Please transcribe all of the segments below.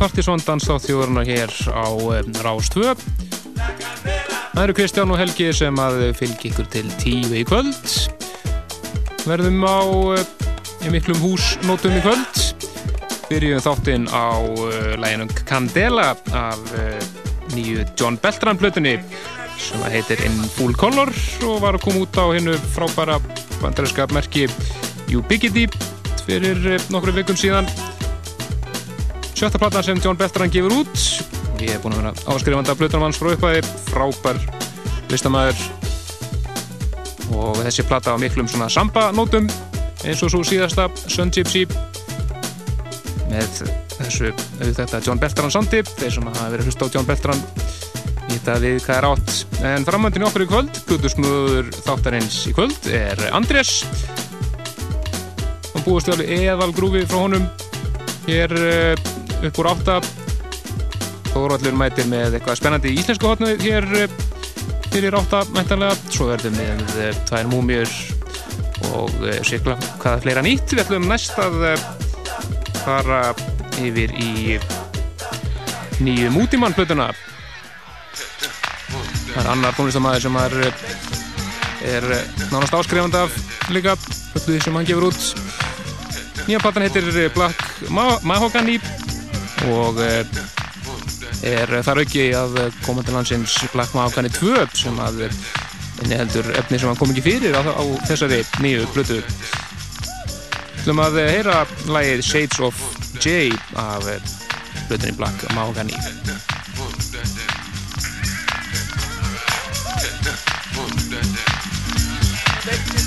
á þjóðurna hér á Rástvö. Það eru Kristján og Helgi sem að fylgja ykkur til tíu í kvöld. Verðum á miklum húsnótum í kvöld. Byrjum þáttinn á uh, læginum Candela af uh, nýju John Beltran plötunni sem heitir In Full Color og var að koma út á hennu frábæra bandarinska merki Ubiquity fyrir nokkru vikum síðan sjötta platan sem John Beltran gefur út. Ég hef búin að vera áskrifanda Plutarmanns frá upphæði, frábær listamæður og þessi plata á miklum svona samba-nótum eins og svo síðasta Sun Gypsy. Með þessu auðvitað John Beltran sandi. Þeir sem hafa verið hlust á John Beltran vita við hvað er átt. En framöndin okkur í kvöld, Plutusnúður þáttarins í kvöld er Andrés. Hann búist alveg eðal grúfi frá honum. Hér upp úr átta. Þóróldur mætir með eitthvað spennandi íslensku hotnu hér eh, fyrir átta mæntanlega svo verðum við með eh, tvær múmjur og eh, sérkla hvaða fleira nýtt. Við ætlum næst að fara yfir í nýju mútimann plötuna það er annar tónlistamæður sem er, er nánast áskrifand af líka plötuði sem hann gefur út. Nýja platan heitir Black Mahogany og eh, er þar auki af komandilansins Black Mafgani 2 sem að inni heldur efni sem hann kom ekki fyrir á, á þessari nýju blötu hlum að heyra lægið Shades of J af eh, blötunni Black Mafgani Let's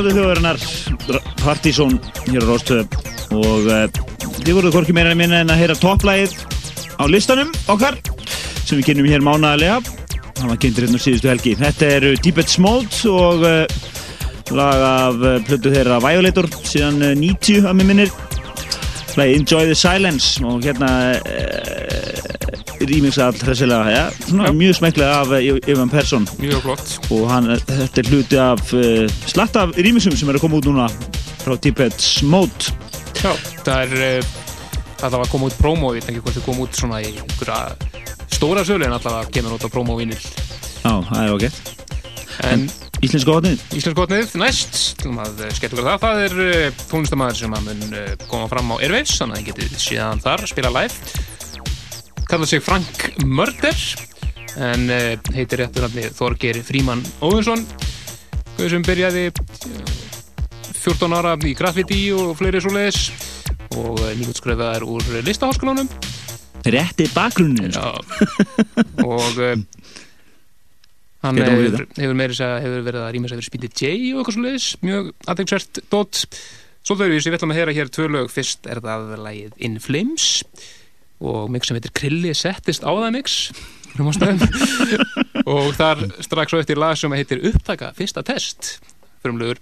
Sjádansafið þjóðarinnar Partizón hér á Róstöðu og uh, þið voruð hvorki meira en minna en að heyra topplægið á listanum okkar sem við kynum hér mánagalega það var kynntir hérna síðustu helgi. Þetta eru Deeped Smold og uh, lag af uh, plötu þeirra Violator síðan 90 að mér minnir. Lægið Enjoy the Silence og hérna rýmingsa all hressilega ja, mjög smeklega af Ivan Persson. Mjög flott og hann, þetta er hluti af uh, slatt af rýmingsum sem er að koma út núna frá Tippets Mode. Já, það er uh, allavega að koma út promo, ég veit ekki hvort það kom út svona í einhverja stóra sölu en allavega kemur út á promo-vinil Já, það er okkert En, en Íslensk góðnið Íslensk góðnið, næst, það skemmt okkar það. Það er uh, tónlistamæður sem að mun koma fram á Airwaves, þannig að það getið síðan þar spila live. Kallar sig Frank Mörder en uh, heitir réttur hann Þorger Fríman Óvinsson sem byrjaði 14 eh, ára í graffiti og fleiri svo leiðis og nýgutskrefaðar úr listaháskólanum. Rétti bakgrunnir og uh, hann hefur, hefur meiri hefur verið að rýma fyrir Speedy J og eitthvað svo leiðis mjög aðeinsvært dótt Svolítið við ætlum að heyra hér tvö lög. Fyrst er það lagið In Flames. Og mix sem heitir Krilli settist á það mix og þar strax á eftir lag sem heitir Upptaka fyrsta test. Frumlugur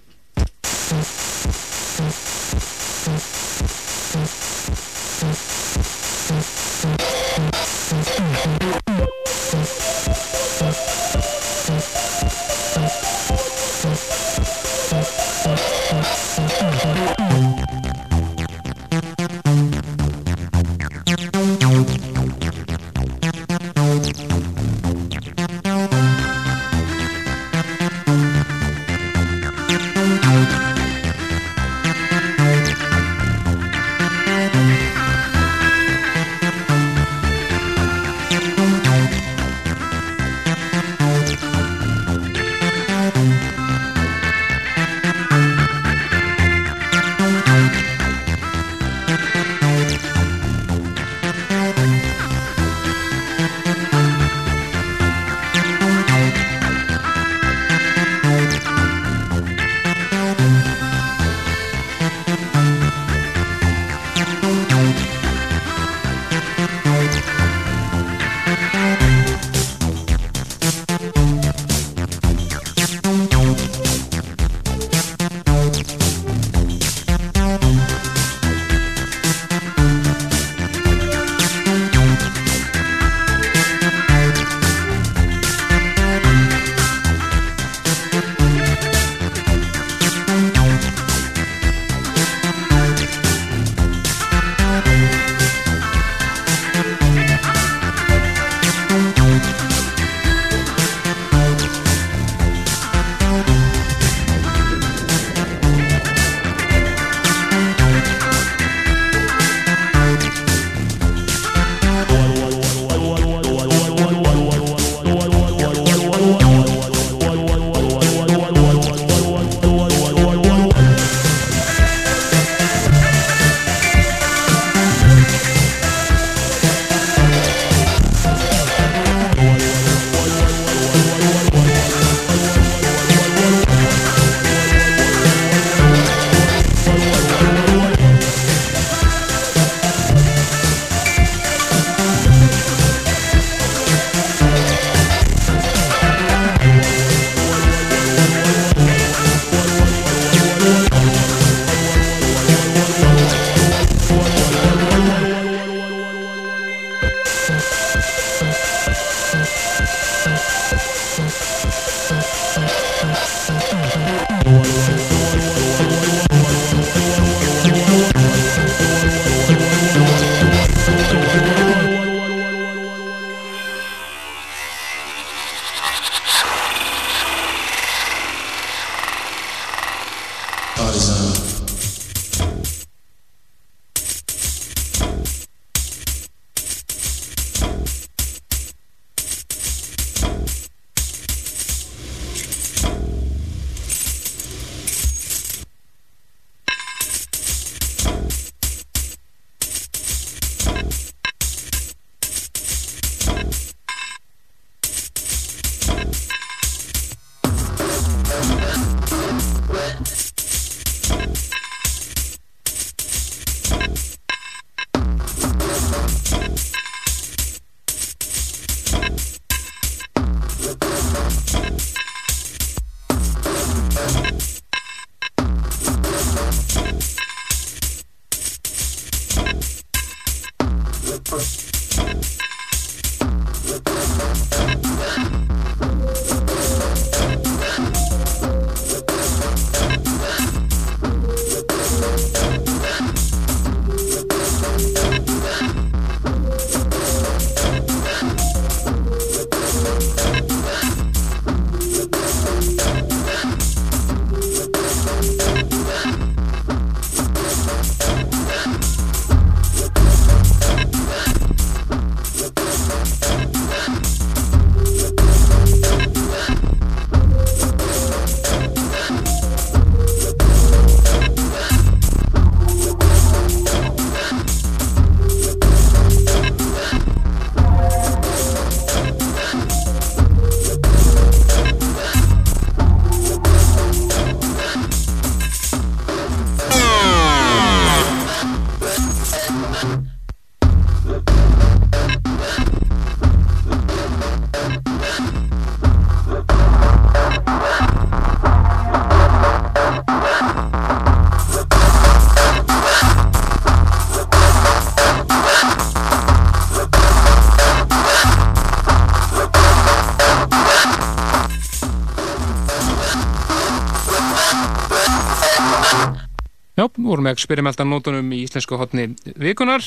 vorum með eksperimentan nótunum í íslensku hotni vikunar.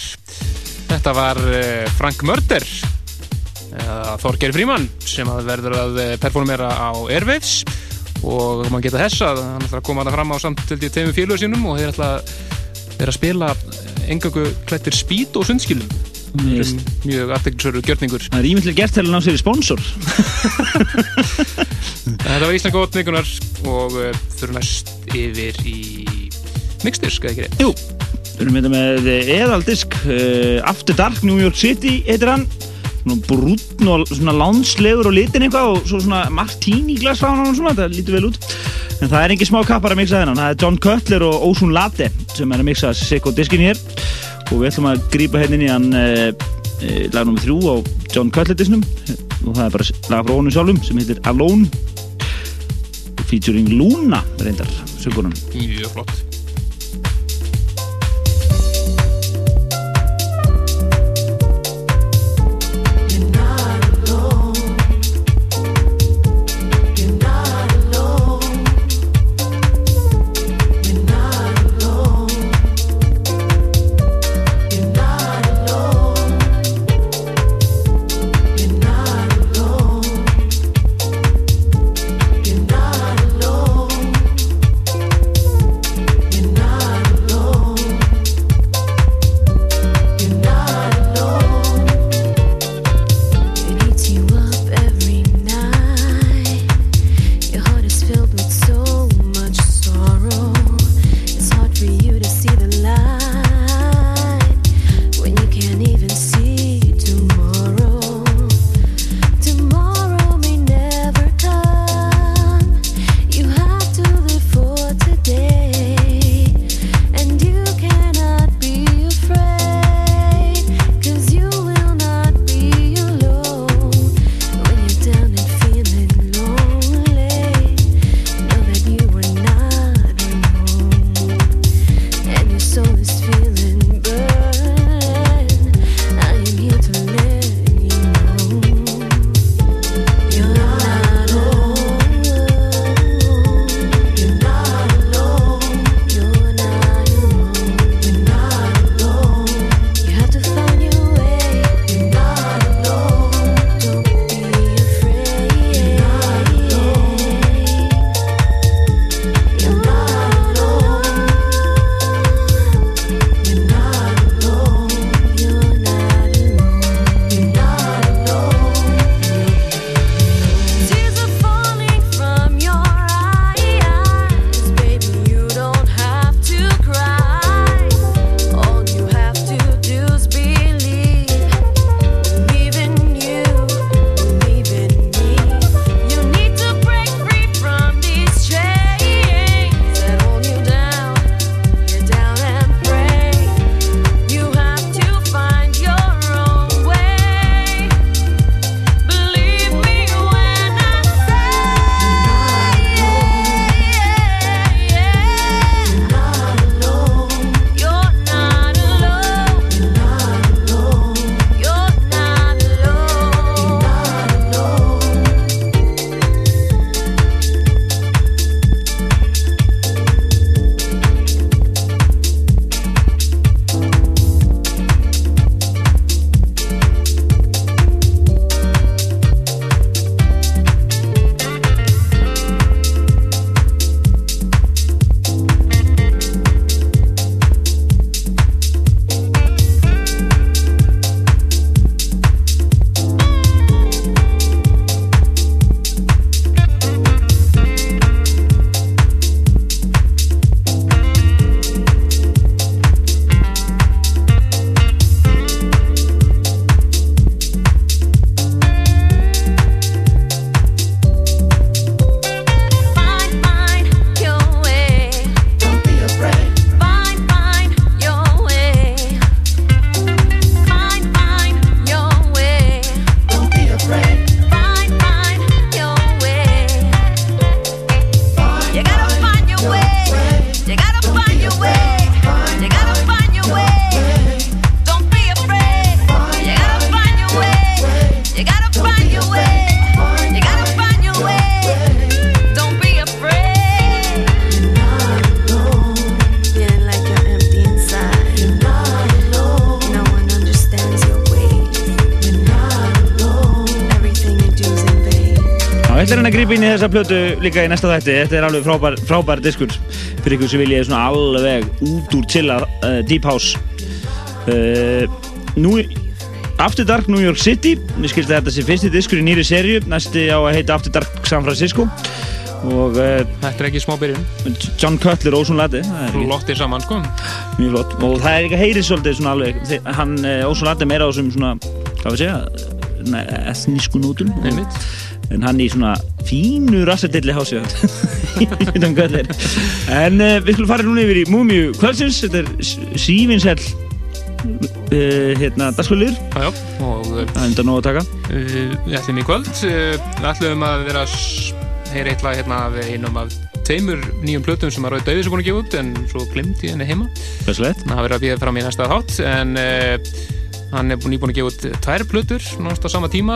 Þetta var eh, Frank Mörder, Þorger Fríman, sem að verður að eh, performera á Airwaves og maður geta þess að hann ætlar að koma að fram á samtöldi tegum félögur sínum og þeir ætla að spila engöngu klættir spýt og sundskilum. Yes. Mjög afteklisöru gjörningur. Það er ímyndlega gert til að ná sér í sponsor. Þetta var íslensku hotni vikunar og þurfum næst yfir í mixdisk, eða ekki reynd? Jú, við erum þetta með eðaldisk uh, After Dark New York City heitir hann. Svona brúnn og svona lánslegur og litin eitthvað og svo svona martini glas frá hann og svona, það lítur vel út. En það er engin smá kappar að mixa þennan. Það er John Cutler og Ozone Latte sem er að mixa sikk og diskin hér. Og við ætlum að grípa hérna inn í hann uh, uh, lag nr. 3 á John Cutler disknum og það er bara lag frá honum sjálfum sem heitir Alone. Featuring Luna reyndar, sögurinn Mjög flott. Plötu líka í næsta þætti. Þetta er alveg frábær, frábær diskur fyrir ykkur sem viljið svona alveg út úr chilla uh, Deep House. Uh, nú, After Dark New York City. Mér skilst þetta sé fyrsti diskur í nýri serju. Næsti á að heita After Dark San Francisco. Og uh, Þetta er ekki smá byrjun. John Cutler Ósson Latte. það er ekki- Lottir saman, sko. Mjög flott. Og það er ekki að heyri svolítið svona alveg. Hann, Ósson Latte er meira á þessum svona, hvað við segja, etnísku nótum. En hann í svona fínu rassadilli hásið en uh, við skulum fara núna yfir í Múmiu kvöldsins, þetta er sífinsell uh, hérna dagskölir. Og uh, það er enda nóg að taka við ætlum í kvöld. Við ætlum að vera heyra eitthvað hérna af einum af tveimur nýjum plötum sem að Ráði Dauðis er búin að gefa út en svo glimti henni heima. Hverslegt? Það verið að býða fram í næsta þátt en hann er búin, nýbúin að gefa út tvær plötur náttúrulega á sama tíma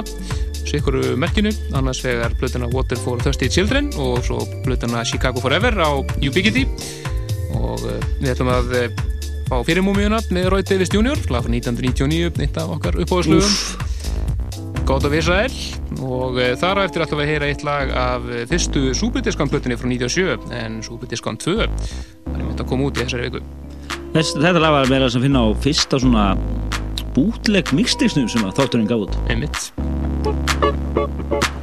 sikkur merkinu, annars vegar plötuna Water for Thirsty Children og svo plötuna Chicago Forever á Ubiquity og uh, við ætlum að uh, fá fyrir múmiuna með Roy Davis Jr. lag frá 1999, eitt af okkar uppáðslugum God of Israel og uh, þar á eftir ætlum við að heyra eitt lag af fyrstu Superdiscount plötunni frá 97 en Superdiscount 2 það er myndið að koma út í þessari viku. Þess, þetta lag var meira sem finna á fyrsta svona bútleg mixtixnum sem að þátturinn gaf út. Einmitt Thank you.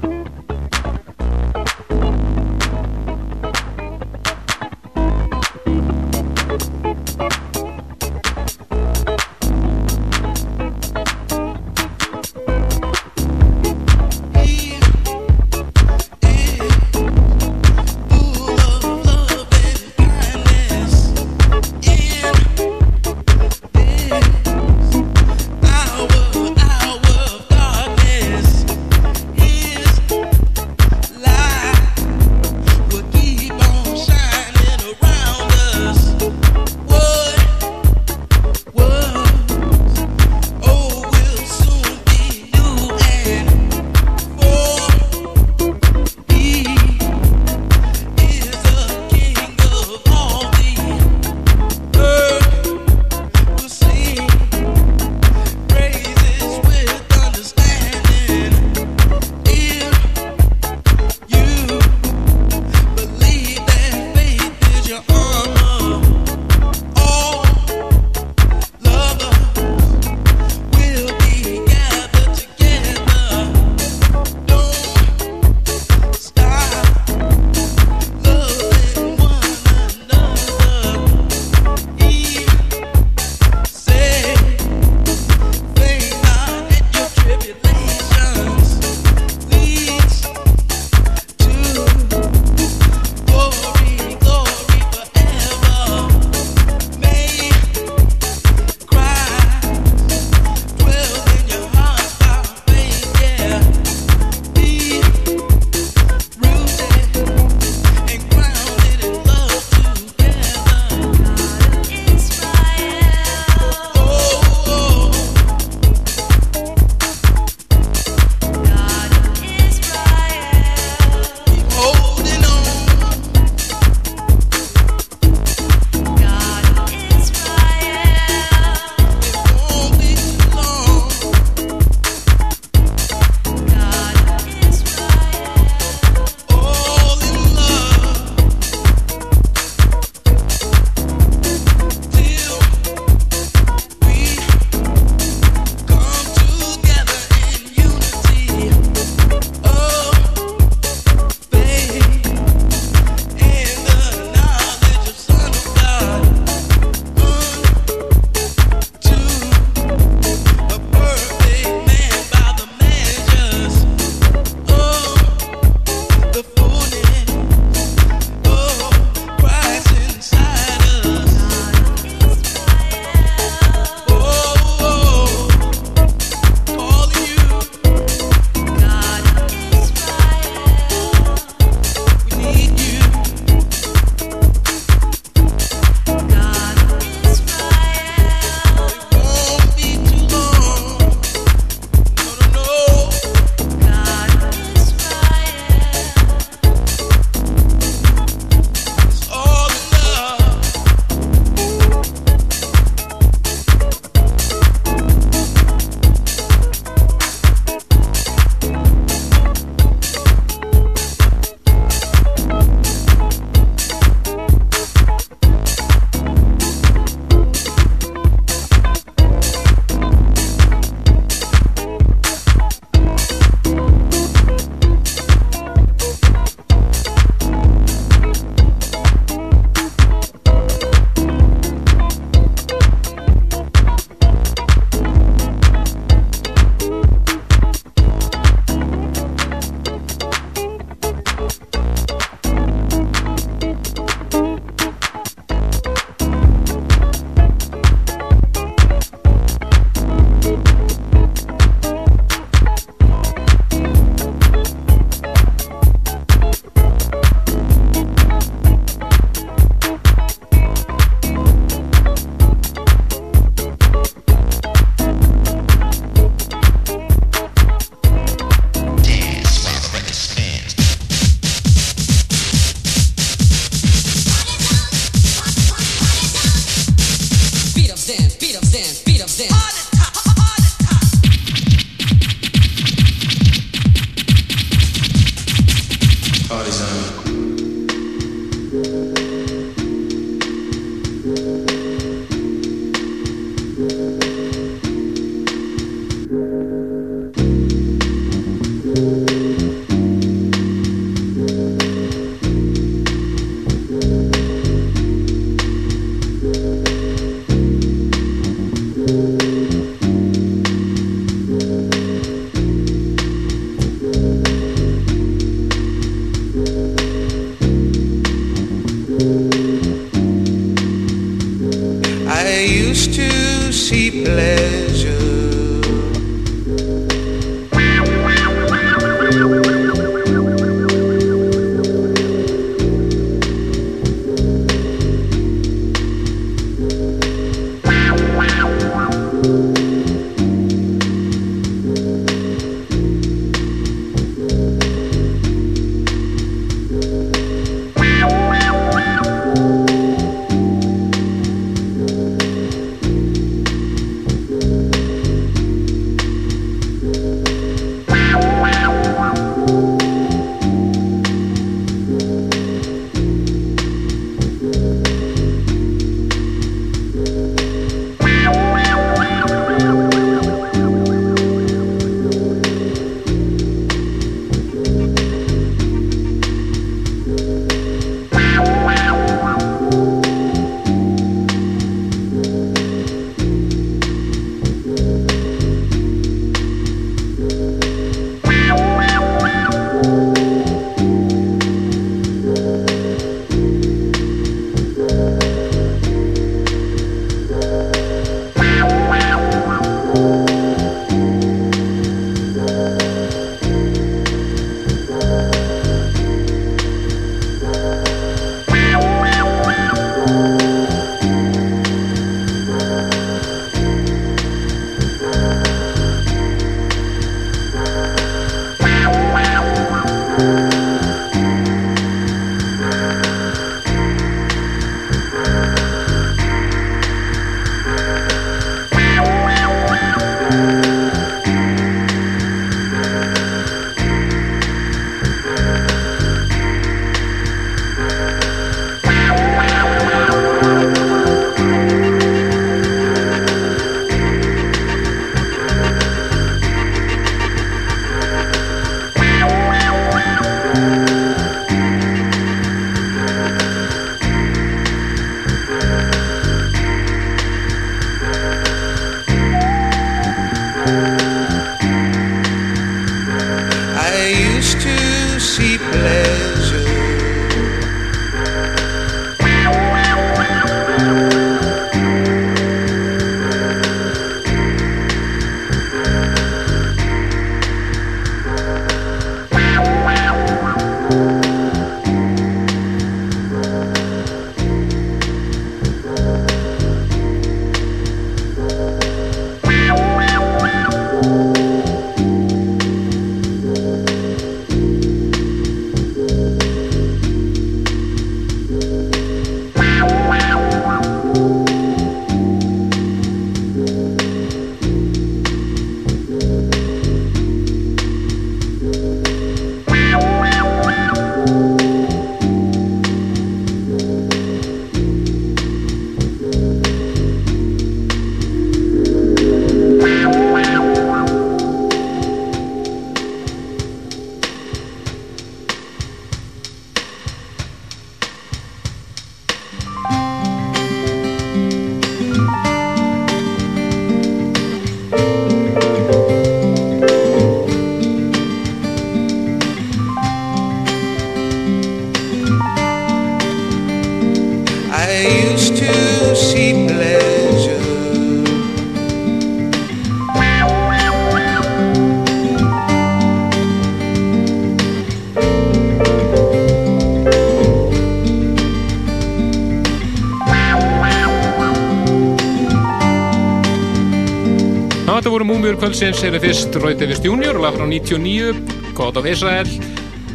Kvöldsins er það fyrst Roy Davis Jr. lag frá 99, God of Israel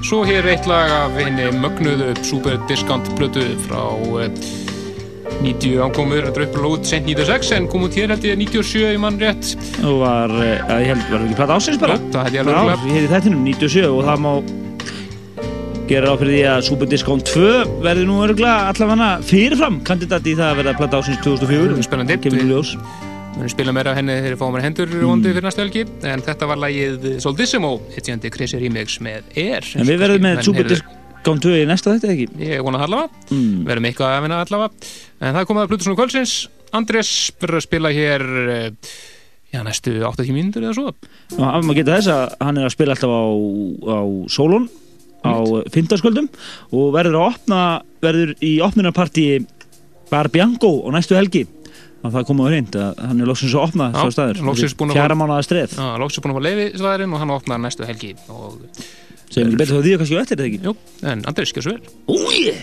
svo hér eitt lag af henni mögnuðu Super Discount blödu frá 90 ánkomur, þetta er upplega út sent 96 en kom út hér held ég 97 í mann rétt og var, eh, að ég held, var ekki platt ásins bara? Jó, það held ég alveg örugglega. ég heiti þettinum 97 og það má gera á fyrir því að Super Discount 2 verði nú örgulega allavega fyrirfram kandidat í það að verða platt ásins 2004 Spennandi. Munum spila meira af henni þegar við fáum henni hendur Mm. vondi fyrir næstu helgi. En þetta var lagið Soldissimo hitjandi Chrissy Remix með Air En við verðum með Menn Super heyrðu- Discount 2 í næsta þetta ekki? Ég vona allavega, Mm. verðum eitthvað að vinna allavega. En það er komið að Plutusnú kvöldsins. Andrés verður að spila hér eh, já, næstu 80 mínútur eða svo. Og maður geta þess að hann er að spila alltaf á, á Solon á fyndaskvöldum og verður að opna verður í opnunarparti Bar Bianco og næstu helgi og það komið á hreint að hann er loksins að opna svo staður. loksins fjara fá- mánuða streð. Já, er búin að fá leiði svæðurinn og hann opnar næstu helgi. Og, sem ekki betur þá því að kannski á eftir þetta ekki? Jú, en Andrés, gjör svo vel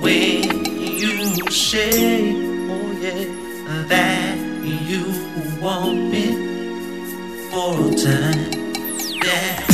when you say, oh that you want me for a time. Yeah.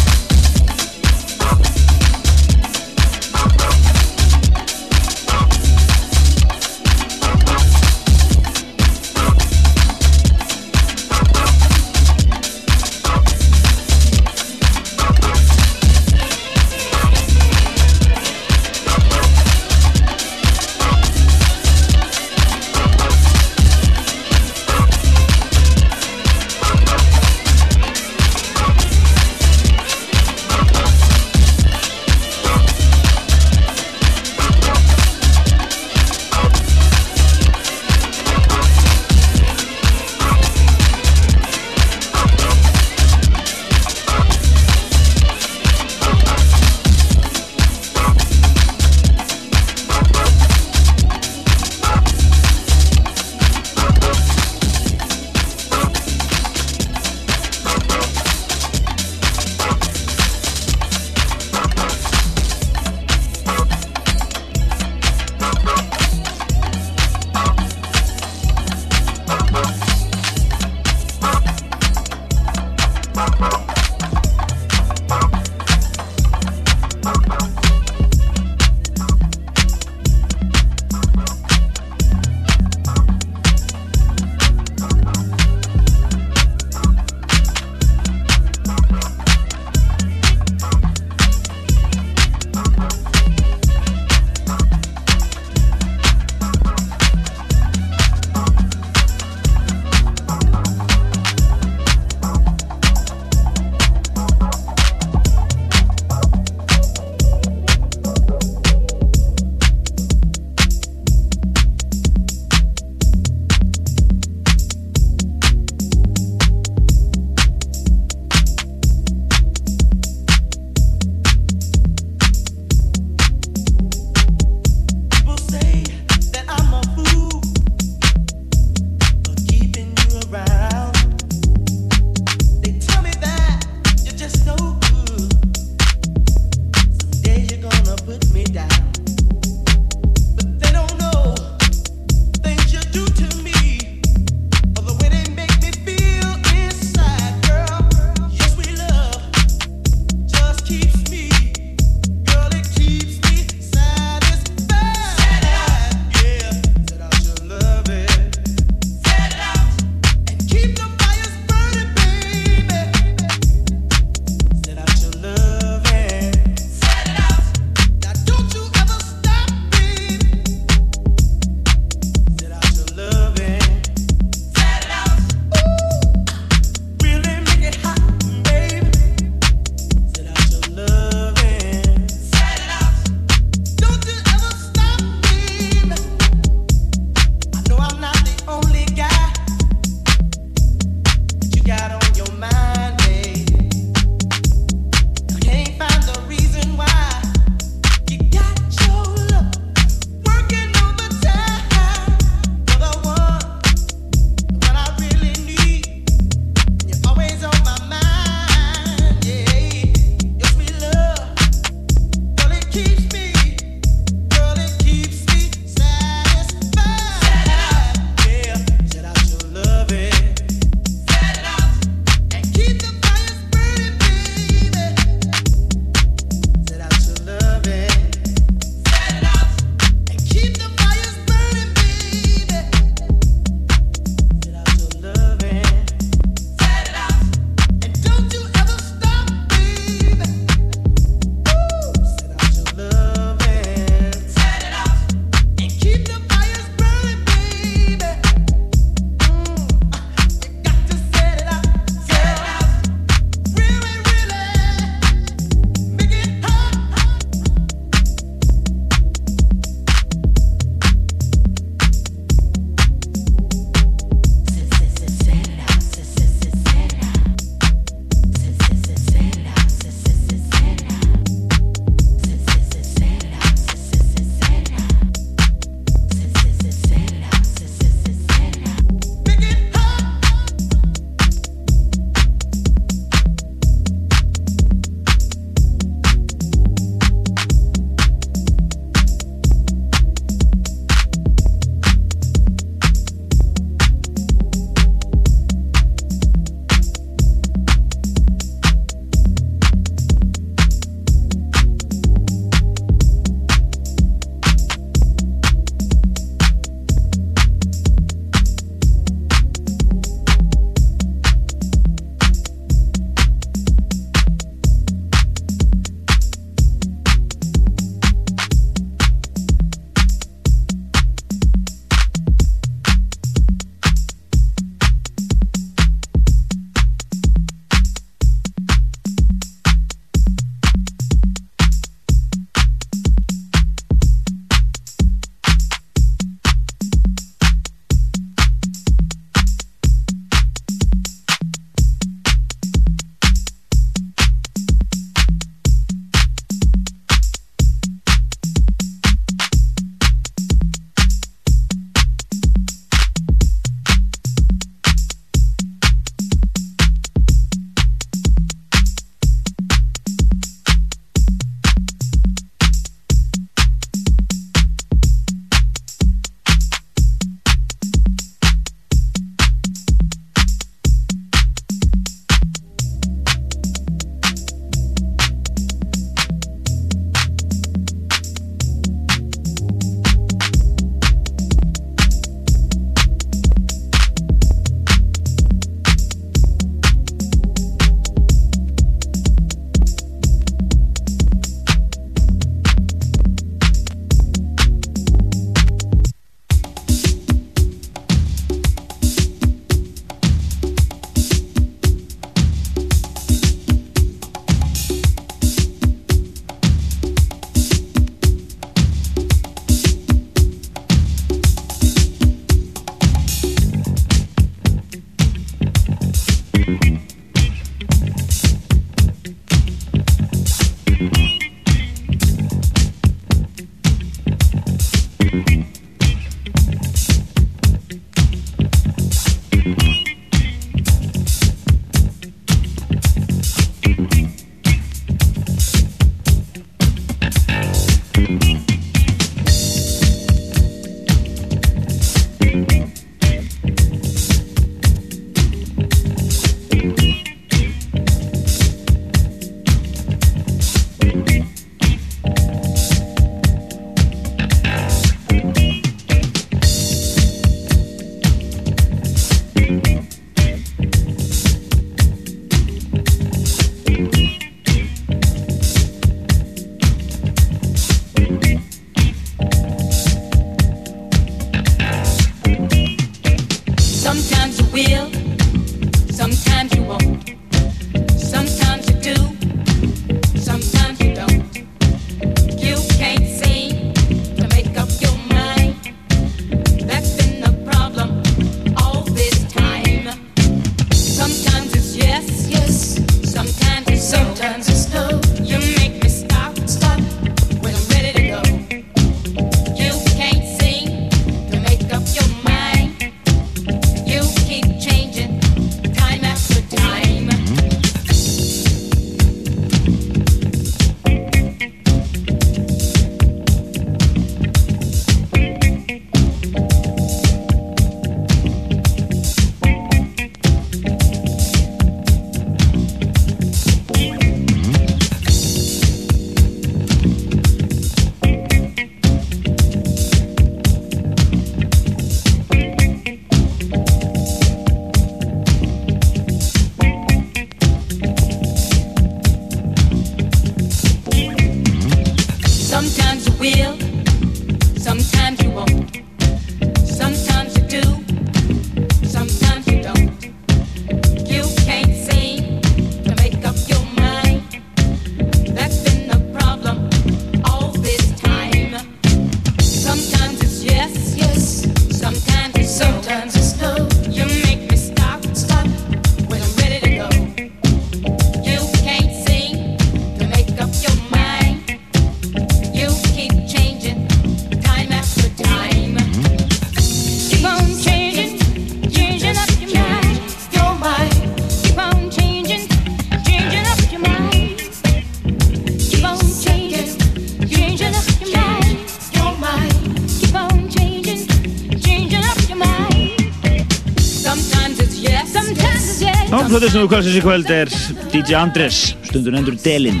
Já, hlutastnúðu kvöldsins í kvöld er DJ Andres, stundur endur Delin.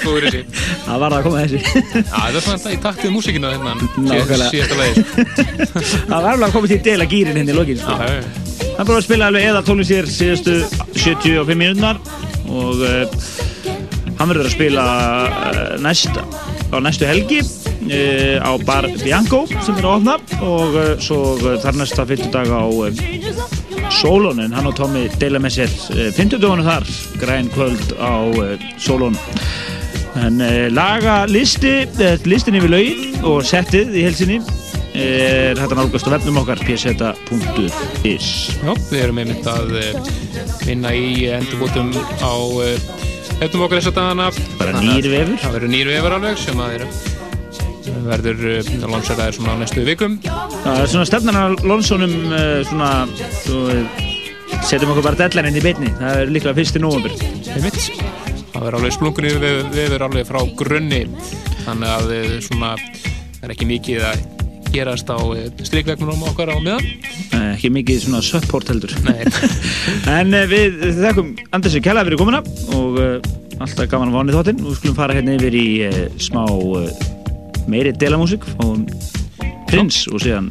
Þú er þessi. Það var það að koma þessi. Það er svona í taktið músíkina hérna. Nákvæmlega. Lagi. Það var alveg að koma til Dela gýrin henni í lokin. Sko. já, Hann búið að spila alveg eða tónlist hér síðustu 75 minútunar og uh, hann verður að spila uh, næst, á næstu helgi á Bar Bianco sem er að opna og uh, svo uh, þar næsta fyrtudag á Sólónin, hann og Tommy deila með sér fymtudagunum þar, græn kvöld á Sólón en laga listi listin yfir laugin og settið í helsinni er hægt að nálgast á vefnum okkar pseta.is Já, við erum einmitt að eh, vinna í endurbótum á hefnum okkar þess að dagana. Bara Þannig að nýr vefur. Það verður nýr vefur alveg sem að er verður lanseraðir svona á næstu vikum. Það er svona stefnan á Lonsonum uh, svona, svo við setjum okkur bara deadline inn í beinni, það er líklega fyrst í. Einmitt. Það verður alveg splunkunni vefur, vefur alveg frá grunni. Þannig að eh, svona það er ekki mikið að gerast á strikvegnunum okkar á miðan. Uh, ekki mikið svona support heldur. Nei, En við þekkum Andersi Kjella fyrir komuna og alltaf gaman að vana í þáttinn. Nú skulum fara hérna yfir í smá meiri delamúsík og Prins og síðan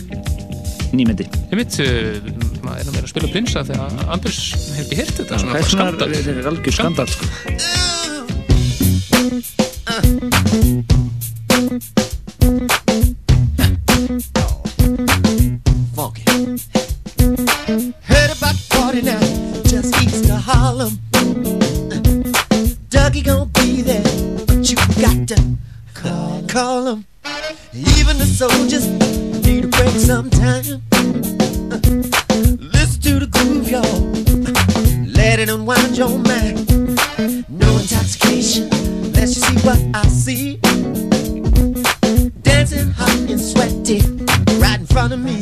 nýmyndi. einmitt, eh, maður er að vera að spila prinsa þegar Anders hefur ekki heyrt þetta, svona Það er bara svona, skandal. þetta er algjör skandal sko. funky. Heard about the party now, just east of Harlem. Dougie gonna call, him. Even the soldiers need a break sometime. Listen to the groove, y'all. Let it unwind your mind. No intoxication, let's just see what I see. Dancing hot and sweaty, right in front of me.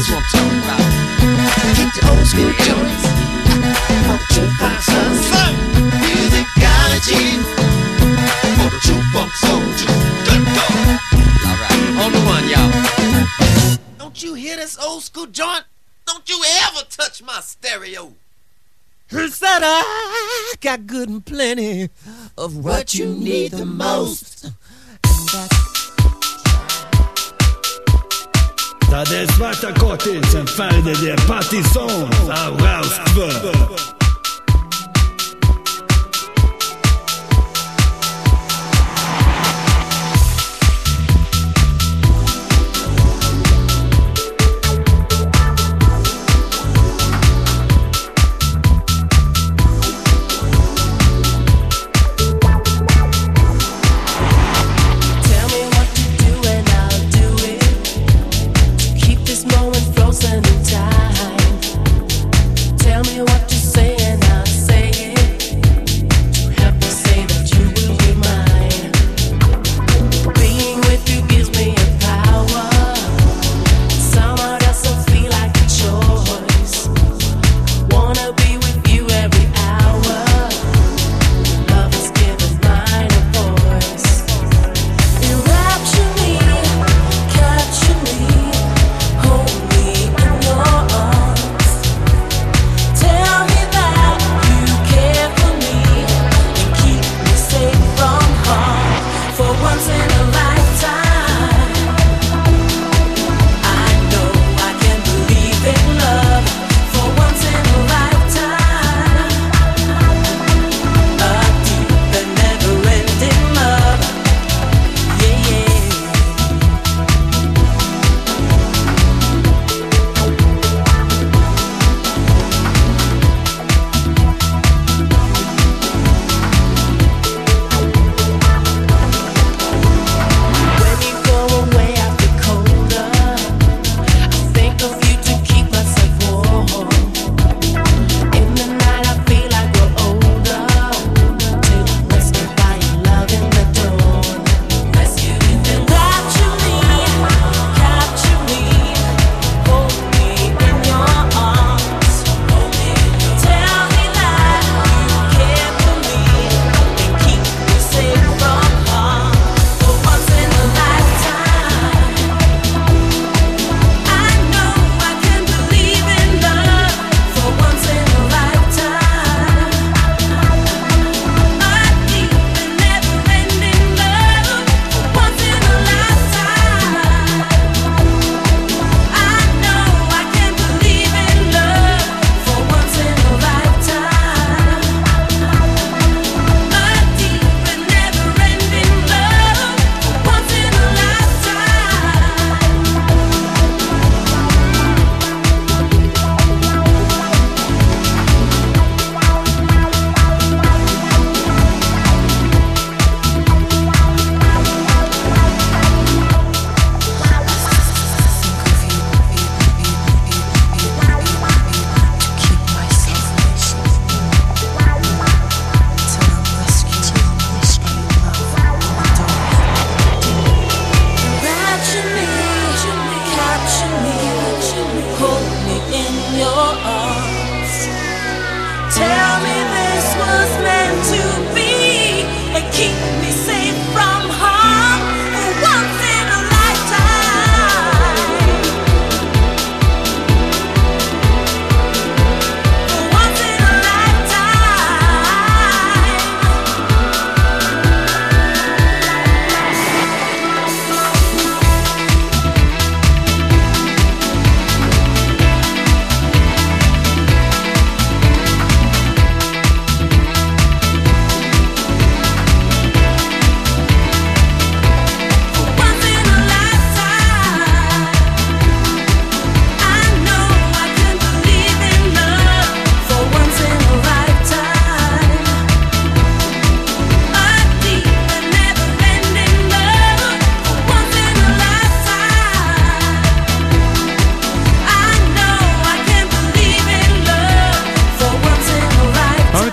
That's what I'm talking about. Get the old school joints. Funk your funk soul. Musicology. For the true funk soldier. Good go. All right, on the one, y'all. Don't you hear this old school joint? Don't you ever touch my stereo. Who said, I got good and plenty of what, what you need the most. And that's T'as des smash à côté, c'est une fin de des pâtissons. Ah, wow.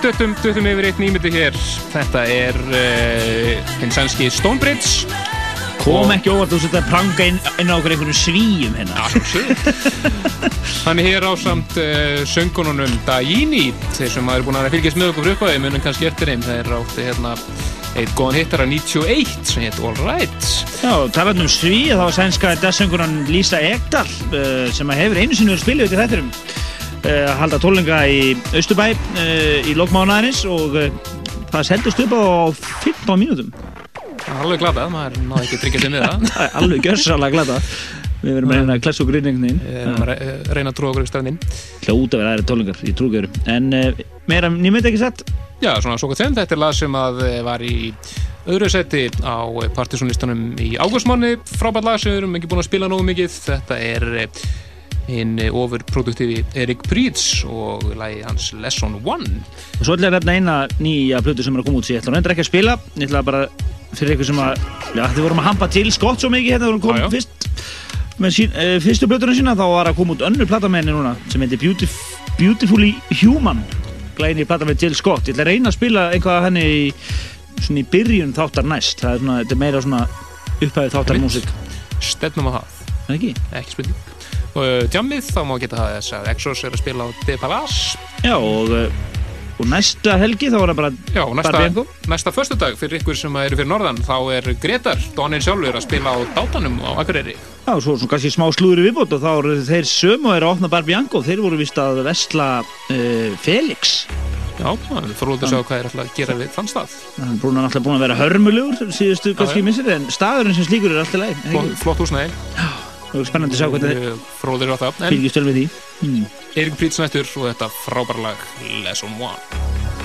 Raustvö. duttum yfir eitt nýmyndi hér. Þetta er uh, hinn sænski Stonebridge. Kom ekki óvart þú setja pranga inn, inn á okkur einhvern svíum hérna. Hann er hér á samt uh, söngununum Dagini þeir sem er búin að fylgjast með okkur upphæði munum kannski eftir þeim. Þeir áttu hérna eitt góðan hittara 91 sem heit All Right. Já, talað um sví, þá var sænska dagsöngunan Lísa Ekdal uh, sem að hefur einu verið spilið út í þættirum að halda tólinga í Östubæ uh, í lokmánaðarins og uh, það seldust upp á 15 mínútum. Það er alveg glatað, maður náði ekki tryggja sig með það er alveg gjörsalega glada. Við verum að reyna að klessa okkur inn einhvern Við erum veginn. að re- reyna að trúa okkur í strandinn Hljóta að vera aðra tólingar í trúgjörum. En uh, meira nýmynd ekki sett? Já, svona svo hvað þeim, þetta er lag sem að eh, var í öðru seti á partysónlistanum í ágústmáni frábært lag sem við erum ekki búin að spila nógu mikið þetta er eh, hinn overproduktífi Erik Prýts og lagi hans Lesson One Og svo ætla ég að nefna eina nýja plötu sem er að koma út sér. Ég ætla reyndar ekki að spila. Ég ætla bara fyrir eitthvað sem að, já, þið vorum að hampa til skott svo mikið hérna, þegar við komið fyrst með sín, uh, fyrstu plötuna sína, þá var að koma út önnur plata með henni núna sem heitir Beautif Beautifully Human. Glæni plata með Jill Scott. Ég ætla að reyna að spila einhvað af henni í, svona í byrjun þáttar næst. Það er svona, er meira svona upphæfið þáttar músík. stefnum á það, ekki? ekki spurning tjammið, þá má geta það þess að Exos er að spila á De Palace Já, og, uh, og næsta helgi þá var það bara Já, næsta, næsta föstudag fyrir ykkur sem eru fyrir norðan þá er Gretar, Donnin sjálfur að spila á Dátanum á Akureyri. Já, svo, svo kannski smá slúður í viðbót og þá eru þeir sömu og eru að opna Barbianco. Þeir voru vist að vesla uh, Felix. Já, það er fróðið að sjá hvað er alltaf að gera við þann stað. Hann er búin að alltaf búin að vera hörmulegur síðustu kannski missir en staðurinn sem slíkur er alltaf leið Flott, flott það er spennandi að sjá hvernig fróðir á það fylgjast vel við því mm. Eirik Prýtsnættur og þetta frábærlag Lesson 1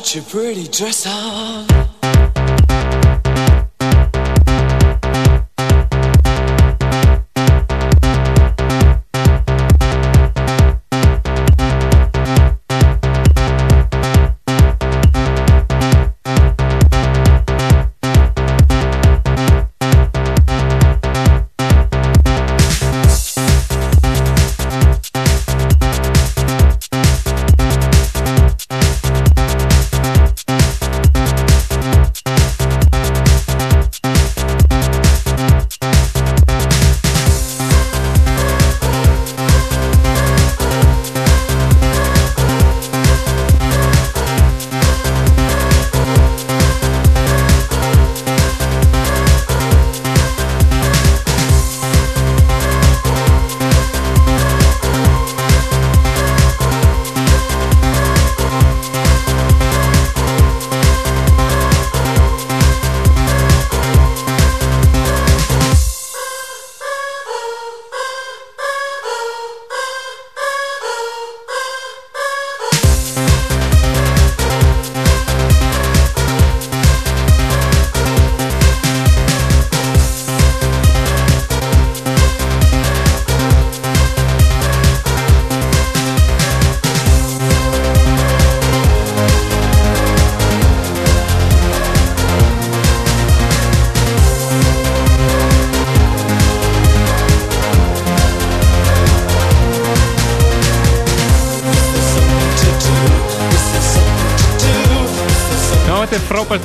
put your pretty dress on.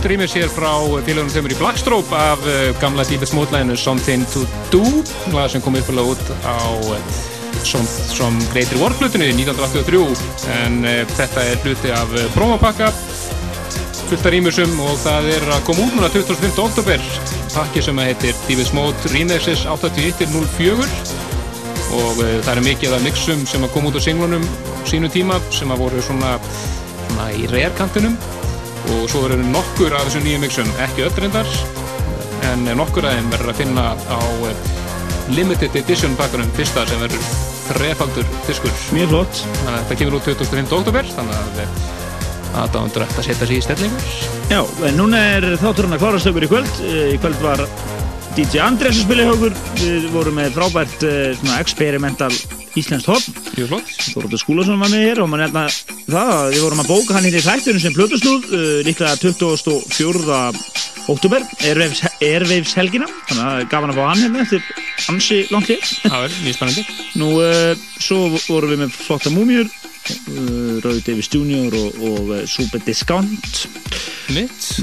Rýmis hér frá félagunum þeimur í Blackstroke af uh, gamla Deepest Mode-læginu Something to Do lag sem kom uppalega út á uh, som, som Greater War-flutinu 1983 en uh, þetta er hluti af promopakka fullt af rýmisum og það er að koma út núna 25. oktober pakki sem heitir Deepest Mode Remixes 8104 og það er mikið af mixum sem að koma út á singlunum sínu tíma sem að voru svona, svona í reyarkantinum og svo eru nokkur af þessum nýjum mixum, ekki öll reyndar en nokkur af þeim verður að finna á eh, limited edition pakkanum fyrsta sem verður þrefaldur diskur Mjög flott. þannig að þetta kemur út 25. oktober þannig að eh, aðdándur ætti að setja sig í stellingur Já, en núna er þátturinn að klárast okkur í kvöld. Eh, Í kvöld var DJ Andrés að spila hjá okkur. Við vorum með frábært svona experimental íslenskt horn. Mjög flott Þorvaldur Skúlason var með hér og maður nefna það að við vorum að bóka hann hér í þættunum sem plötusnúð uh, líklega 24. oktober Airwaves helgina þannig að er gaman að fá hann hérna eftir ansi langt hér Það er mjög spennandi Nú, uh, svo vorum við með flotta múmjur uh, Rauði Davis Jr. og, og uh, Super Discount Mitt.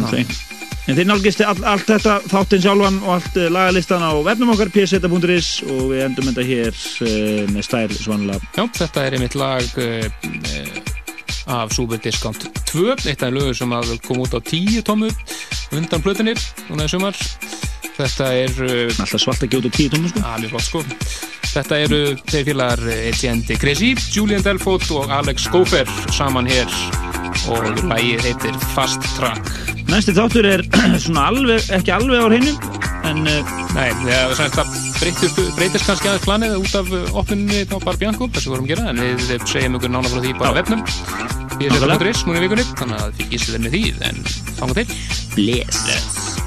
En þeir nálgist all, allt þetta þáttinn sjálfan og allt uh, lagalistan á vefnum okkar pseta.is og við endum þetta hér uh, með stæl svonlega Já, þetta er einmitt lag af Super Discount 2 eitt af lögur sem að kom út á 10 tómu undan plötunir núna í sumar. Þetta er uh, Alltaf svalt að gjóta tíu tónum sko. Alveg flott sko. Þetta eru þeir félagar Etienne Crazy, Julian Delfort og Alex Gofer saman hér og lagið heitir Fast Track. Næsti þáttur er svona alveg, ekki alveg á hreinu en uh, Nei, það, það breytist, breytist kannski aðeins planið út af opninni á Bar Bianco, þessu vorum að gera en við, við segjum ykkur nána frá því bara á vefnum. Því að þetta er núna í vikunni þannig að þið gísið þeir með því en fanga til. Bless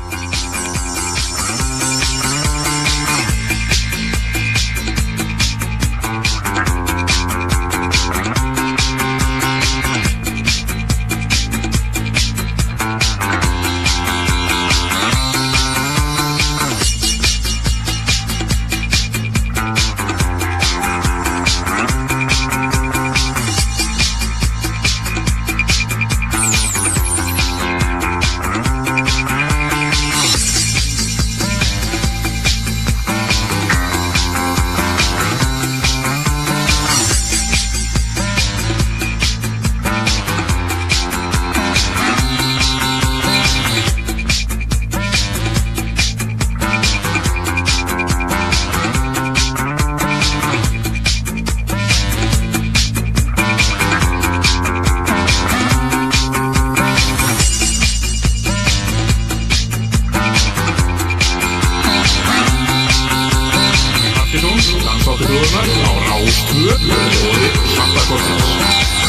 landsláttu þjóðunar á Rástvö og Svartakortins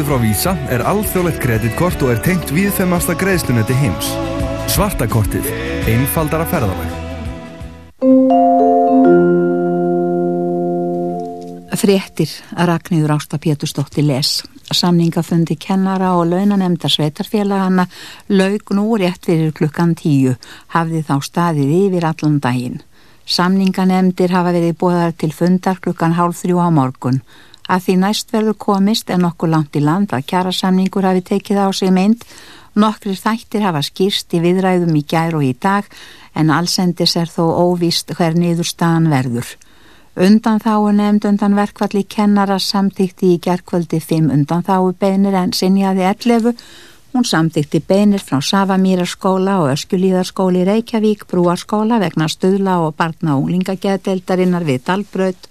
Svartakortið frá Visa er alþjóðlegt kreditkort og er tengt viðfemasta greiðslunetti heims. Svartakortið. Einfaldara ferðalag. Fréttir að Ragnhjóður Ásta Pétursdóttir les. Samningafundi kennara og launanemndar sveitarfélagana laug nú rétt fyrir klukkan tíu hafði þá staðið yfir allan daginn. Samninganemndir hafa verið bóðar til fundar klukkan hálf þrjú á morgun. Að því næst verður komist en nokkur langt í land að kjara samningur hafi tekið á sig mynd. Nokkrir þættir hafa skýrst í viðræðum í gær og í dag en allsendis er þó óvist hver niðurstaðan verður. Undan þáu nefnd undan verkvalli kennara samtíkti í gerkvöldi 5 undan þáu beinir en sinjaði 11. Hún samtíkti beinir frá Savamýraskóla og Öskjulíðarskóli Reykjavík, Brúarskóla vegna stuðla og barna og unglingageðdeildarinnar við Dalbröð,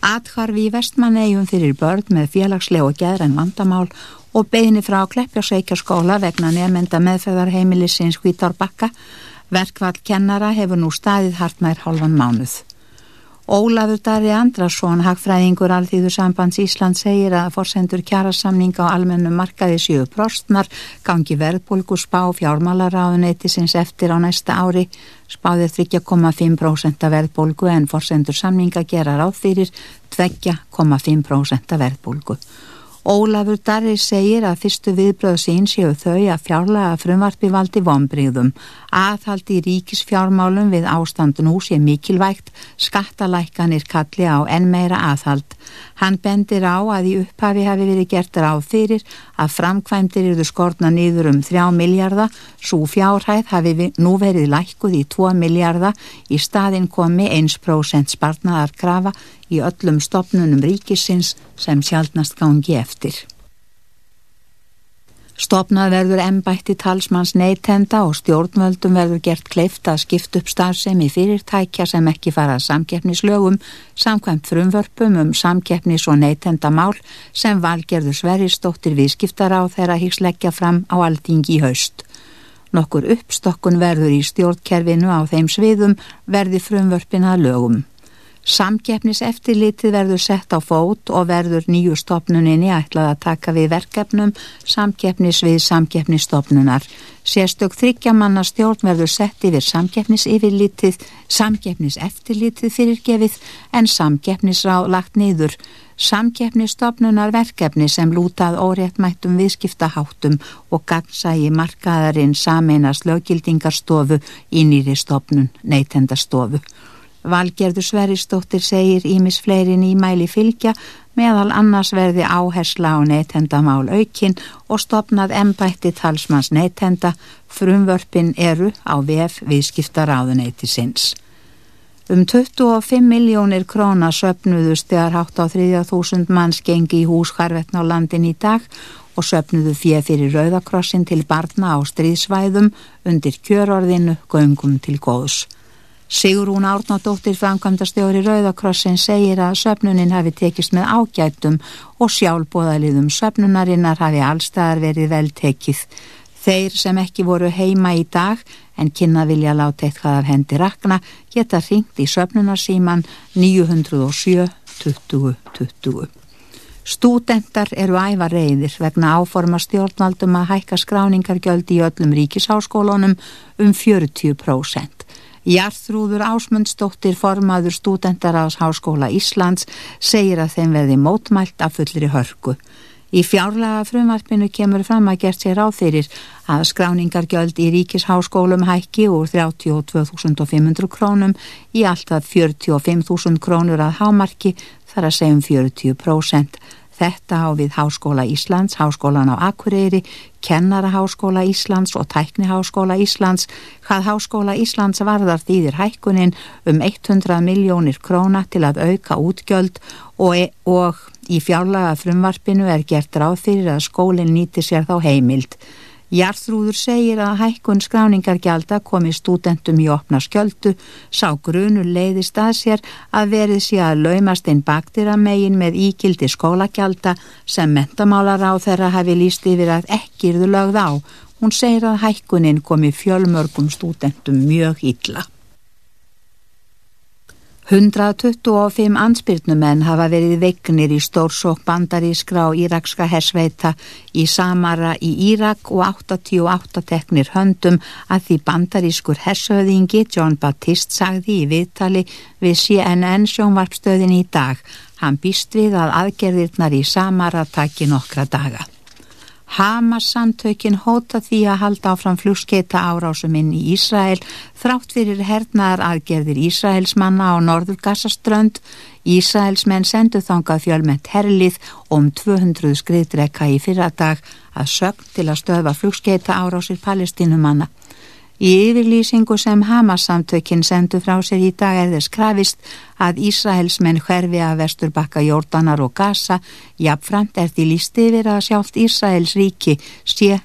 Atharfi í Vestmannegjum fyrir börn með félagsleg og geðræn vandamál og beini frá Kleppjásveikjarskóla vegna nefnda meðferðarheimilisins Hvítárbakka. Verkvall kennara hefur nú staðið hartnær hálfan mánuð. Ólafur Dari Andrason, hagfræðingur Alþýðu sambands Ísland segir að forsendur kjærasamninga á almennu markaði séu prostnar, gangi verðbólgu spá fjármálaráðuneyti sinns eftir á næsta ári, spáðir 3,5% verðbólgu en forsendur samninga gera ráð fyrir 2,5% verðbólgu. Ólafur Darri segir að fyrstu viðbröð sín séu þau að fjárlega frumvarpi valdi vonbríðum. Aðhaldi ríkisfjármálum við ástand nú sé mikilvægt, skattalækkanir kalli á enn meira aðhald. Hann bendir á að í upphafi hafi verið gert ráð fyrir að framkvæmdir eruðu skortna niður um 3 miljardar, svo fjárhæð hafi nú verið lækkuð í 2 miljardar, í staðin komi 1% spartnaðar krafa í öllum stopnunum ríkisins sem sjálfnast gangi eftir. Stopnað verður ennbætti talsmanns neytenda og stjórnvöldum verður gert kleift að skipta upp starfsemi fyrirtækja sem ekki farað samkeppnislögum samkvæmt frumvörpum um samkeppnis og neytendamál sem valgerður Sveristóttir viðskiptar á þeirra hísleggja fram á aldingi í haust. Nokkur uppstokkun verður í stjórnkerfinu á þeim sviðum verði frumvörpin að lögum. Samkeppnis eftirlitið verður sett á fót og verður nýju stopnuninni ætlað að taka við verkefnum samkeppnis við samkeppnisstopnunar. Sérstök þryggjamanna stjórn verður sett yfir samkeppnis yfirlitið, samkeppnis eftirlitið fyrirgefið en samkeppnisráð lagt niður. Samkeppnisstopnunar verkefni sem lútað óréttmættum viðskiptaháttum og gagsægi markaðarinn sameinast lögildingarstofu í nýri stopnun, neytendastofu. Valgerður Sveristóttir segir Ímis fleirin í mæli fylgja meðal annars verði áhersla á neytendamál aukinn og stopnað ennbætti talsmanns neytenda, frumvörpin eru á VF viðskiptaráðuneyti sinns. Um 25 miljónir króna söpnuðust þegar hátt á 30.000 manns gengi í hús harvetna á landin í dag og söpnuðu fjö fyrir Rauðakrossin til barna á stríðsvæðum undir kjörorðinu göngum til góðs. Sigrún Árnádóttir framkvæmdastjóri Rauðakrossin segir að söpnunin hafi tekist með ágætum og sjálfbóðaliðum söpnunarinnar hafi allstaðar verið vel tekið. Þeir sem ekki voru heima í dag en kynna vilja láta eitthvað af hendi rakna geta ringt í söpnunarsíman 907 20 20. Stúdendar eru æfa reyðir vegna áforma stjórnaldum að hækka skráningargjöld í öllum ríkisháskólunum um 40%. Jarþrúður Ásmundsdóttir formaður stúdendarás Háskóla Íslands segir að þeim veði mótmælt af fullri hörku. Í fjárlega frumvarpinu kemur fram að gert sér áþyrir að skráningargjöld í ríkisháskólum hækki úr 32.500 krónum í alltaf 45.000 krónur að hámarki þar að segjum 40%. Þetta á við Háskóla Íslands, Háskólan á Akureyri, Kennaraháskóla Íslands og Tækniháskóla Íslands. Hvað Háskóla Íslands varðar þýðir hækkunin um 100 miljónir króna til að auka útgjöld og, e og í fjárlaga frumvarpinu er gert ráð fyrir að skólinn nýti sér þá heimild. Jarþrúður segir að hækkun skráningargjalda komi stúdentum í opna skjöldu, sá grunur leiðist að sér að verið sé að laumast einn baktiramegin með íkildi skólagjalda sem mentamálar á þeirra hafi líst yfir að ekkirðu lögð á. Hún segir að hækkunin komi fjölmörgum stúdentum mjög illa. 125 ansbyrnumenn hafa verið veiknir í stórsók bandarískra og írakska hersveita í Samara í Írak og 88 teknir höndum að því bandarískur hersöðingi John Baptiste sagði í viðtali við CNN sjónvarpstöðin í dag. Hann býst við að aðgerðirnar í Samara taki nokkra daga. Hamas samtökin hóta því að halda áfram flugskeita árásum inn í Ísrael þrátt fyrir hernaðar aðgerðir Ísraelsmanna á norður Gassaströnd. Ísraelsmenn sendu þangað fjölmett herlið um 200 skriðdreka í fyrradag að sögn til að stöðva flugskeita árásir palestinumanna. Í yfirlýsingu sem Hamas samtökin sendu frá sér í dag er þess krafist að Ísraelsmenn hverfi að vesturbakka Jórdanar og Gaza, jafnframt er því líst yfir að sjálft Ísraels ríki sé